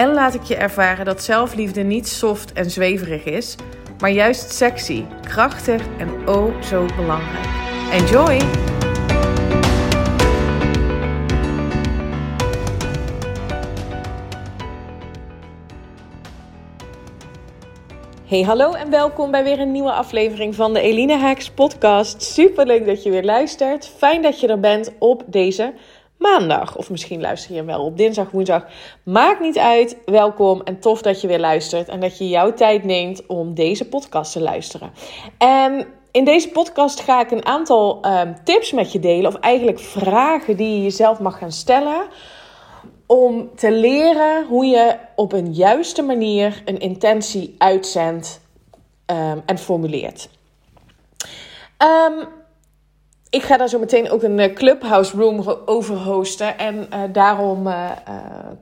en laat ik je ervaren dat zelfliefde niet soft en zweverig is, maar juist sexy, krachtig en oh zo belangrijk. Enjoy! Hey, hallo en welkom bij weer een nieuwe aflevering van de Eline Hacks podcast. Super leuk dat je weer luistert. Fijn dat je er bent op deze maandag. Of misschien luister je wel op dinsdag, woensdag. Maakt niet uit. Welkom en tof dat je weer luistert. En dat je jouw tijd neemt om deze podcast te luisteren. En in deze podcast ga ik een aantal um, tips met je delen. Of eigenlijk vragen die je jezelf mag gaan stellen. Om te leren hoe je op een juiste manier een intentie uitzendt um, en formuleert. Um, ik ga daar zo meteen ook een eh, clubhouse room over hosten. En uh, daarom uh,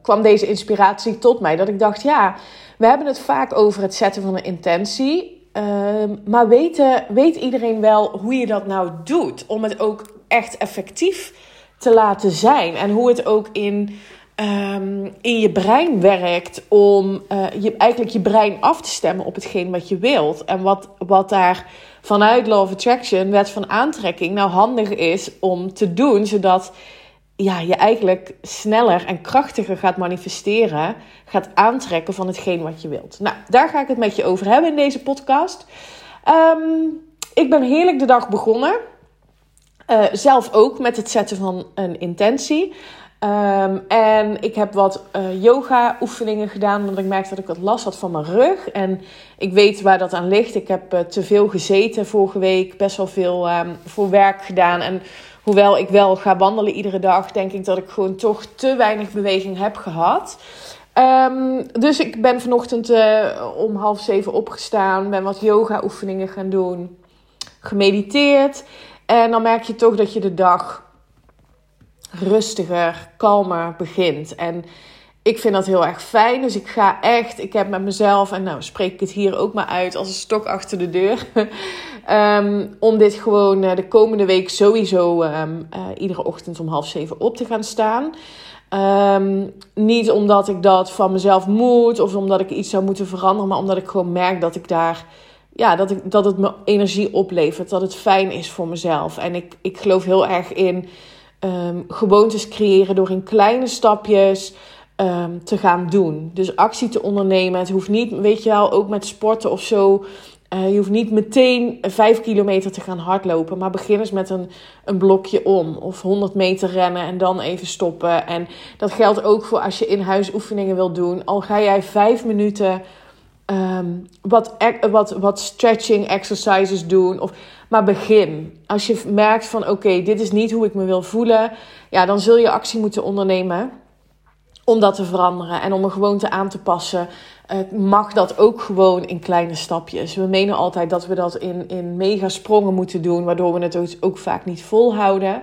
kwam deze inspiratie tot mij. Dat ik dacht, ja, we hebben het vaak over het zetten van een intentie. Ehm, maar weten, weet iedereen wel hoe je dat nou doet? Om het ook echt effectief te laten zijn. En hoe het ook in, um, in je brein werkt. Om je, eigenlijk je brein af te stemmen op hetgeen wat je wilt. En wat, wat daar vanuit Law of Attraction, wet van aantrekking, nou handig is om te doen, zodat ja, je eigenlijk sneller en krachtiger gaat manifesteren, gaat aantrekken van hetgeen wat je wilt. Nou, daar ga ik het met je over hebben in deze podcast. Um, ik ben heerlijk de dag begonnen. Uh, zelf ook met het zetten van een intentie. Um, en ik heb wat uh, yoga oefeningen gedaan, omdat ik merkte dat ik wat last had van mijn rug. En ik weet waar dat aan ligt. Ik heb uh, te veel gezeten vorige week, best wel veel um, voor werk gedaan. En hoewel ik wel ga wandelen iedere dag, denk ik dat ik gewoon toch te weinig beweging heb gehad. Um, dus ik ben vanochtend uh, om half zeven opgestaan, ben wat yoga oefeningen gaan doen, gemediteerd. En dan merk je toch dat je de dag rustiger, kalmer begint. En ik vind dat heel erg fijn. Dus ik ga echt, ik heb met mezelf, en nou spreek ik het hier ook maar uit als een stok achter de deur. um, om dit gewoon uh, de komende week sowieso um, uh, iedere ochtend om half zeven op te gaan staan. Um, niet omdat ik dat van mezelf moet of omdat ik iets zou moeten veranderen, maar omdat ik gewoon merk dat ik daar. Ja, dat, ik, dat het me energie oplevert. Dat het fijn is voor mezelf. En ik, ik geloof heel erg in um, gewoontes creëren door in kleine stapjes um, te gaan doen. Dus actie te ondernemen. Het hoeft niet, weet je wel, ook met sporten of zo. Uh, je hoeft niet meteen vijf kilometer te gaan hardlopen. Maar begin eens met een, een blokje om. Of 100 meter rennen en dan even stoppen. En dat geldt ook voor als je in huis oefeningen wil doen. Al ga jij vijf minuten um, wat, wat, wat stretching exercises doen. Of, maar begin. Als je merkt van oké, dit is niet hoe ik me wil voelen. Ja, dan zul je actie moeten ondernemen om dat te veranderen. En om een gewoonte aan te passen. Uh, mag dat ook gewoon in kleine stapjes. We menen altijd dat we dat in, in mega sprongen moeten doen. Waardoor we het ook, vaak niet volhouden.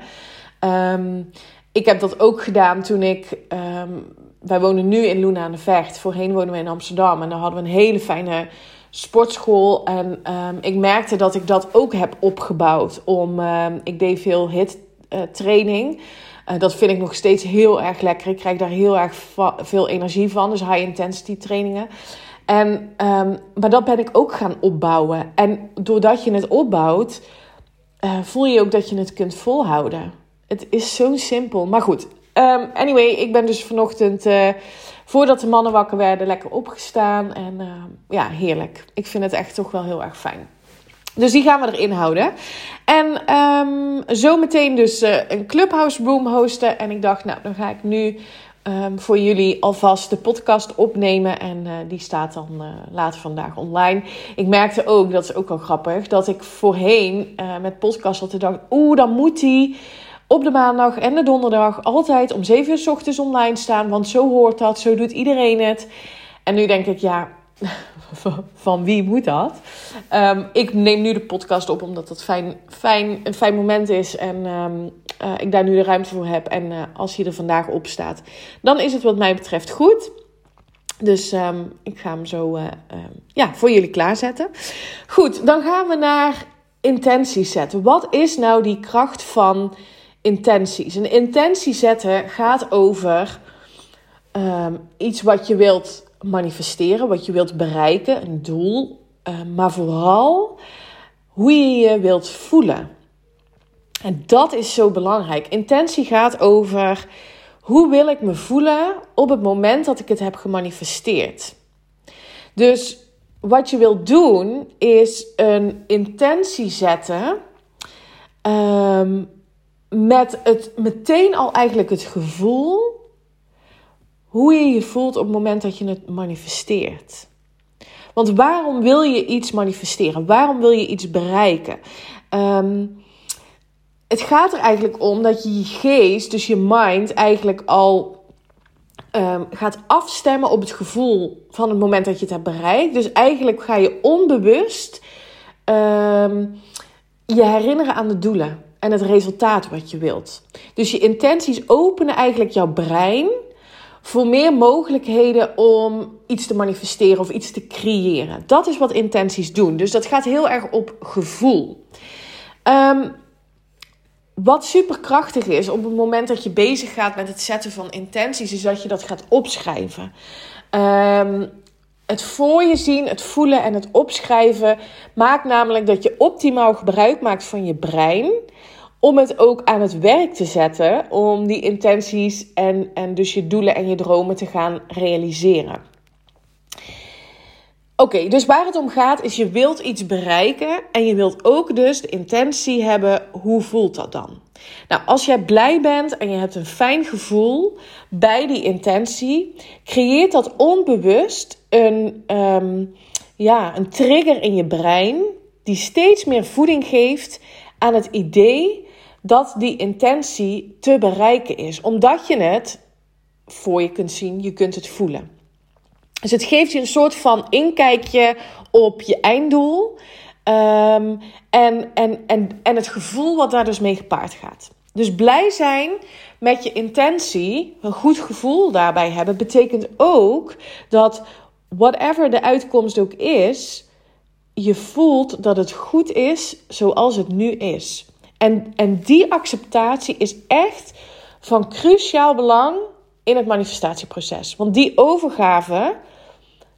Um, ik heb dat ook gedaan toen ik... Um, wij wonen nu in Luna aan de Vecht. Voorheen wonen we in Amsterdam. En daar hadden we een hele fijne sportschool. En um, ik merkte dat ik dat ook heb opgebouwd. Om, um, ik deed veel hit uh, training. Uh, dat vind ik nog steeds heel erg lekker. Ik krijg daar heel erg veel energie van. Dus high intensity trainingen. En, um, maar dat ben ik ook gaan opbouwen. En doordat je het opbouwt, uh, voel je ook dat je het kunt volhouden. Het is zo simpel. Maar goed, Um, anyway, ik ben dus vanochtend, uh, voordat de mannen wakker werden, lekker opgestaan. En uh, ja, heerlijk. Ik vind het echt toch wel heel erg fijn. Dus die gaan we erin houden. En um, zometeen dus uh, een clubhouse room hosten. En ik dacht, nou, dan ga ik nu voor jullie alvast de podcast opnemen. En die staat dan later vandaag online. Ik merkte ook, dat is ook wel grappig, dat ik voorheen met podcast altijd dacht, oeh, dan moet die op de maandag en de donderdag altijd om 7 uur s ochtends online staan. Want zo hoort dat, zo doet iedereen het. En nu denk ik, ja, van wie moet dat? Ehm, ik neem nu de podcast op omdat het fijn, fijn, een fijn moment is en ehm, eh, ik daar nu de ruimte voor heb. En uh, als hij er vandaag op staat, dan is het wat mij betreft goed. Dus ehm, ik ga hem zo uh, ja, voor jullie klaarzetten. Goed, dan gaan we naar intenties zetten. Wat is nou die kracht van intenties? Een intentie zetten gaat over iets wat je wilt manifesteren, wat je wilt bereiken, een doel, maar vooral hoe je je wilt voelen. En dat is zo belangrijk. Intentie gaat over hoe wil ik me voelen op het moment dat ik het heb gemanifesteerd. Dus wat je wilt doen is een intentie zetten ehm, met het meteen al eigenlijk het gevoel hoe je je voelt op het moment dat je het manifesteert. Want waarom wil je iets manifesteren? Waarom wil je iets bereiken? Um, het gaat er eigenlijk om dat je je geest, dus je mind, eigenlijk al ehm, gaat afstemmen op het gevoel van het moment dat je het hebt bereikt. Dus eigenlijk ga je onbewust ehm, je herinneren aan de doelen en het resultaat wat je wilt. Dus je intenties openen eigenlijk jouw brein voor meer mogelijkheden om iets te manifesteren of iets te creëren. Dat is wat intenties doen. Dus dat gaat heel erg op gevoel. Um, wat super krachtig is op het moment dat je bezig gaat met het zetten van intenties, is dat je dat gaat opschrijven. Um, het voor je zien, het voelen en het opschrijven maakt namelijk dat je optimaal gebruik maakt van je brein. Om het ook aan het werk te zetten, om die intenties en, en dus je doelen en je dromen te gaan realiseren. Oké, dus waar het om gaat is je wilt iets bereiken en je wilt ook dus de intentie hebben, hoe voelt dat dan? Nou, als jij blij bent en je hebt een fijn gevoel bij die intentie, creëert dat onbewust een, um, ja, een trigger in je brein die steeds meer voeding geeft aan het idee dat die intentie te bereiken is, omdat je het voor je kunt zien, je kunt het voelen. Dus het geeft je een soort van inkijkje op je einddoel. Um, en, en, en, en het gevoel wat daar dus mee gepaard gaat. Dus blij zijn met je intentie, een goed gevoel daarbij hebben, betekent ook dat whatever de uitkomst ook is, je voelt dat het goed is zoals het nu is. En, en die acceptatie is echt van cruciaal belang in het manifestatieproces. Want die overgave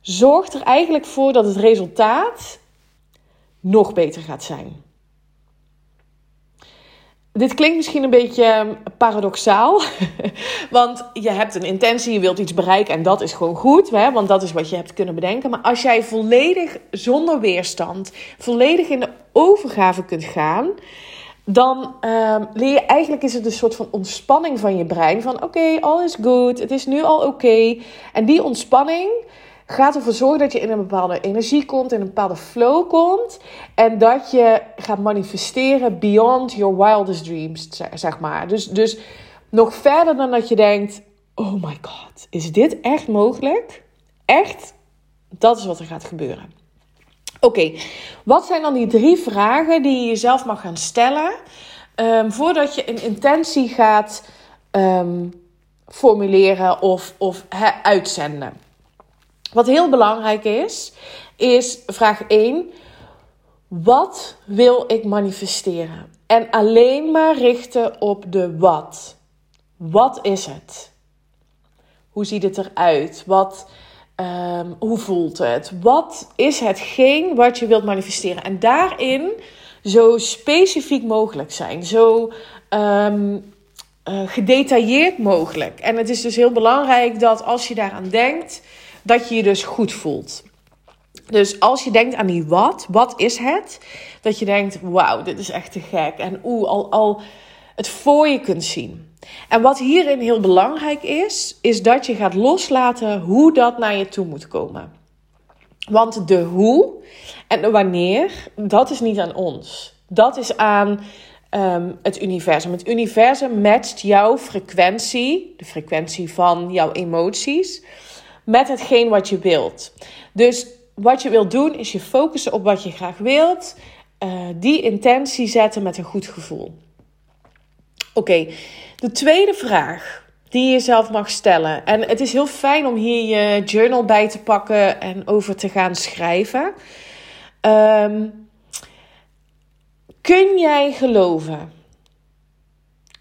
zorgt er eigenlijk voor dat het resultaat nog beter gaat zijn. Dit klinkt misschien een beetje paradoxaal, want je hebt een intentie, je wilt iets bereiken en dat is gewoon goed, hè? want dat is wat je hebt kunnen bedenken. Maar als jij volledig zonder weerstand, volledig in de overgave kunt gaan, dan uh, leer je eigenlijk is het een soort van ontspanning van je brein. Van oké, okay, all is good, het is nu al oké. En die ontspanning gaat ervoor zorgen dat je in een bepaalde energie komt, in een bepaalde flow komt. En dat je gaat manifesteren beyond your wildest dreams, zeg maar. Dus, dus nog verder dan dat je denkt: oh my god, is dit echt mogelijk? Echt? Dat is wat er gaat gebeuren. Oké, wat zijn dan die drie vragen die je jezelf mag gaan stellen um, voordat je een intentie gaat um, formuleren of, of uitzenden? Wat heel belangrijk is, is vraag 1. Wat wil ik manifesteren? En alleen maar richten op de wat. Wat is het? Hoe ziet het eruit? Wat, um, hoe voelt het? Wat is hetgeen wat je wilt manifesteren? En daarin zo specifiek mogelijk zijn. Zo um, uh, gedetailleerd mogelijk. En het is dus heel belangrijk dat als je daaraan denkt dat je je dus goed voelt. Dus als je denkt aan die wat, wat is het? Dat je denkt, wauw, dit is echt te gek. En oeh, al, al het voor je kunt zien. En wat hierin heel belangrijk is, is dat je gaat loslaten hoe dat naar je toe moet komen. Want de hoe en de wanneer, dat is niet aan ons. Dat is aan um, het universum. Het universum matcht jouw frequentie, de frequentie van jouw emoties met hetgeen wat je wilt. Dus wat je wilt doen is je focussen op wat je graag wilt. Uh, die intentie zetten met een goed gevoel. Oké, de tweede vraag die je jezelf mag stellen. En het is heel fijn om hier je journal bij te pakken en over te gaan schrijven. Um, kun jij geloven?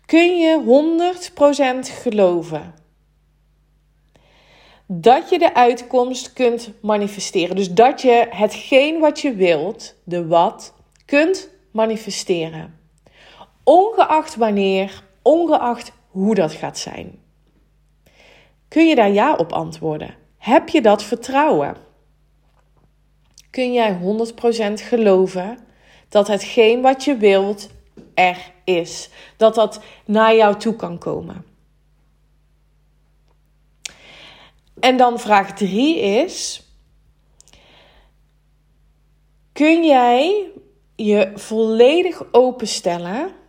Kun je 100% geloven dat je de uitkomst kunt manifesteren? Dus dat je hetgeen wat je wilt, de wat, kunt manifesteren. Ongeacht wanneer, ongeacht hoe dat gaat zijn. Kun je daar ja op antwoorden? Heb je dat vertrouwen? Kun jij 100% geloven dat hetgeen wat je wilt er is? Dat dat naar jou toe kan komen? En dan vraag 3 is: kun jij je volledig openstellen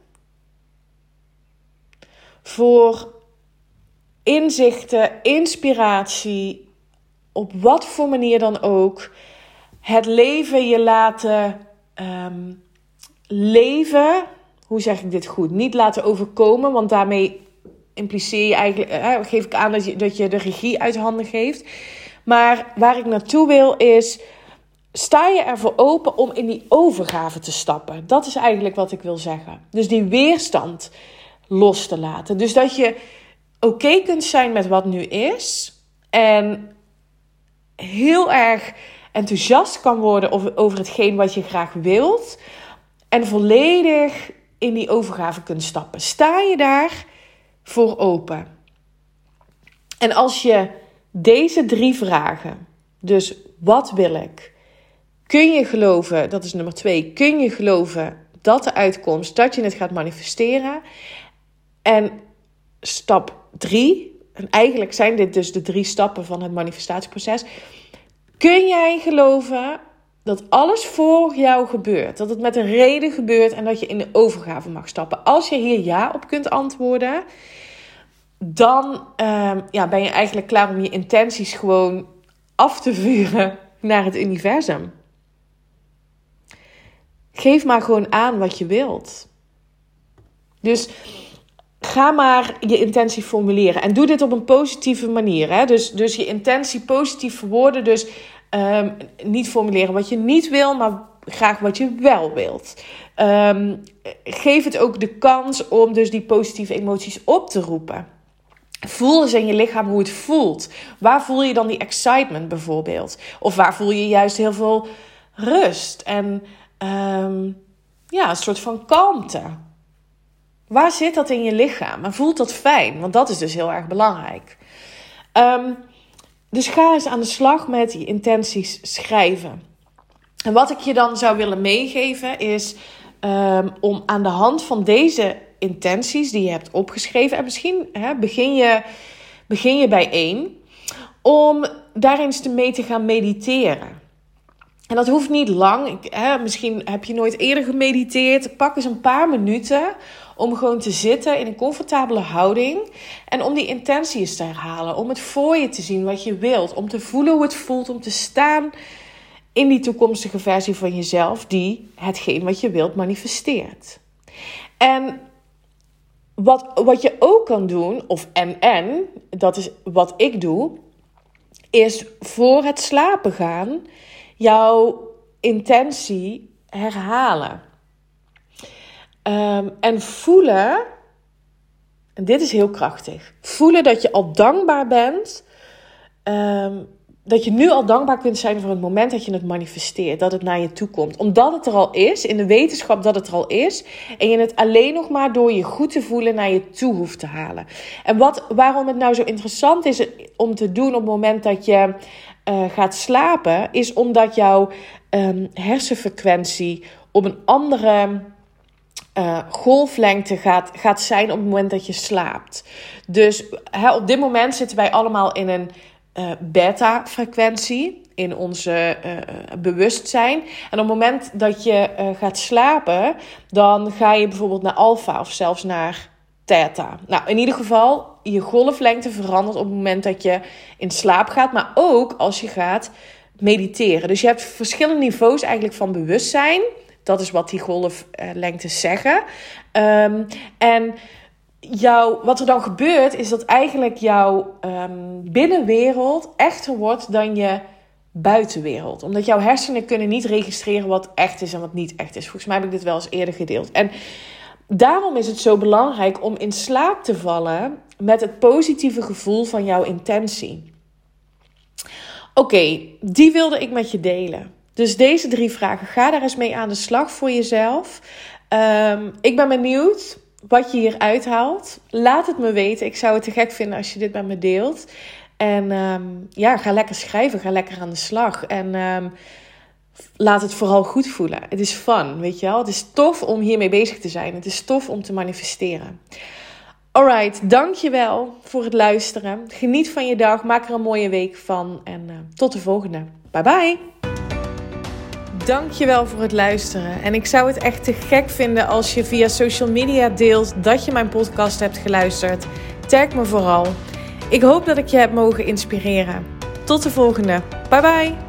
voor inzichten, inspiratie, op wat voor manier dan ook, het leven je laten ehm, leven. Hoe zeg ik dit goed? Niet laten overkomen, want daarmee impliceer je eigenlijk, eh, geef ik aan dat je, dat je de regie uit handen geeft. Maar waar ik naartoe wil is, sta je ervoor open om in die overgave te stappen? Dat is eigenlijk wat ik wil zeggen. Dus die weerstand los te laten. Dus dat je oké kunt zijn met wat nu is en heel erg enthousiast kan worden over, hetgeen wat je graag wilt en volledig in die overgave kunt stappen. Sta je daar voor open? En als je deze drie vragen, dus wat wil ik? Kun je geloven, dat is nummer twee, kun je geloven dat de uitkomst, dat je het gaat manifesteren? En stap drie, en eigenlijk zijn dit dus de drie stappen van het manifestatieproces. Kun jij geloven dat alles voor jou gebeurt? Dat het met een reden gebeurt en dat je in de overgave mag stappen? Als je hier ja op kunt antwoorden, dan ehm, ja, ben je eigenlijk klaar om je intenties gewoon af te vuren naar het universum. Geef maar gewoon aan wat je wilt. Dus ga maar je intentie formuleren. En doe dit op een positieve manier. Hè? Dus, dus je intentie positief verwoorden. Dus um, niet formuleren wat je niet wil, maar graag wat je wel wilt. Um, geef het ook de kans om dus die positieve emoties op te roepen. Voel eens in je lichaam hoe het voelt. Waar voel je dan die excitement bijvoorbeeld? Of waar voel je juist heel veel rust en um, ja, een soort van kalmte? Waar zit dat in je lichaam? En voelt dat fijn? Want dat is dus heel erg belangrijk. Um, dus ga eens aan de slag met die intenties schrijven. En wat ik je dan zou willen meegeven is um, om aan de hand van deze intenties die je hebt opgeschreven, en misschien hè, begin, je, begin je bij één, om daar eens mee te gaan mediteren. En dat hoeft niet lang. Ik, hè, misschien heb je nooit eerder gemediteerd. Pak eens een paar minuten om gewoon te zitten in een comfortabele houding. En om die intenties te herhalen. Om het voor je te zien wat je wilt. Om te voelen hoe het voelt. Om te staan in die toekomstige versie van jezelf. Die hetgeen wat je wilt manifesteert. En wat, wat je ook kan doen, of en en, dat is wat ik doe, is voor het slapen gaan jouw intentie herhalen. Um, en voelen, en dit is heel krachtig, voelen dat je al dankbaar bent. Um, dat je nu al dankbaar kunt zijn voor het moment dat je het manifesteert, dat het naar je toe komt. Omdat het er al is, in de wetenschap dat het er al is, en je het alleen nog maar door je goed te voelen naar je toe hoeft te halen. En wat, waarom het nou zo interessant is om te doen op het moment dat je uh, gaat slapen, is omdat jouw um, hersenfrequentie op een andere uh, golflengte gaat, gaat zijn op het moment dat je slaapt. Dus op dit moment zitten wij allemaal in een uh, beta-frequentie in onze bewustzijn. En op het moment dat je gaat slapen, dan ga je bijvoorbeeld naar alfa of zelfs naar theta. Nou, in ieder geval, je golflengte verandert op het moment dat je in slaap gaat, maar ook als je gaat mediteren. Dus je hebt verschillende niveaus eigenlijk van bewustzijn. Dat is wat die golflengtes zeggen. Um, en jouw, wat er dan gebeurt, is dat eigenlijk jouw um, binnenwereld echter wordt dan je buitenwereld. Omdat jouw hersenen kunnen niet registreren wat echt is en wat niet echt is. Volgens mij heb ik dit wel eens eerder gedeeld. En daarom is het zo belangrijk om in slaap te vallen met het positieve gevoel van jouw intentie. Oké, die wilde ik met je delen. Dus deze drie vragen, ga daar eens mee aan de slag voor jezelf. Um, ik ben benieuwd wat je hier uithaalt. Laat het me weten. Ik zou het te gek vinden als je dit met me deelt. En um, ja, ga lekker schrijven, ga lekker aan de slag. En um, laat het vooral goed voelen. Het is fun, weet je wel. Het is tof om hiermee bezig te zijn. Het is tof om te manifesteren. Alright, dankjewel voor het luisteren. Geniet van je dag, maak er een mooie week van. En uh, tot de volgende. Bye bye. Dankjewel voor het luisteren. En ik zou het echt te gek vinden als je via social media deelt dat je mijn podcast hebt geluisterd. Tag me vooral. Ik hoop dat ik je heb mogen inspireren. Tot de volgende. Bye bye.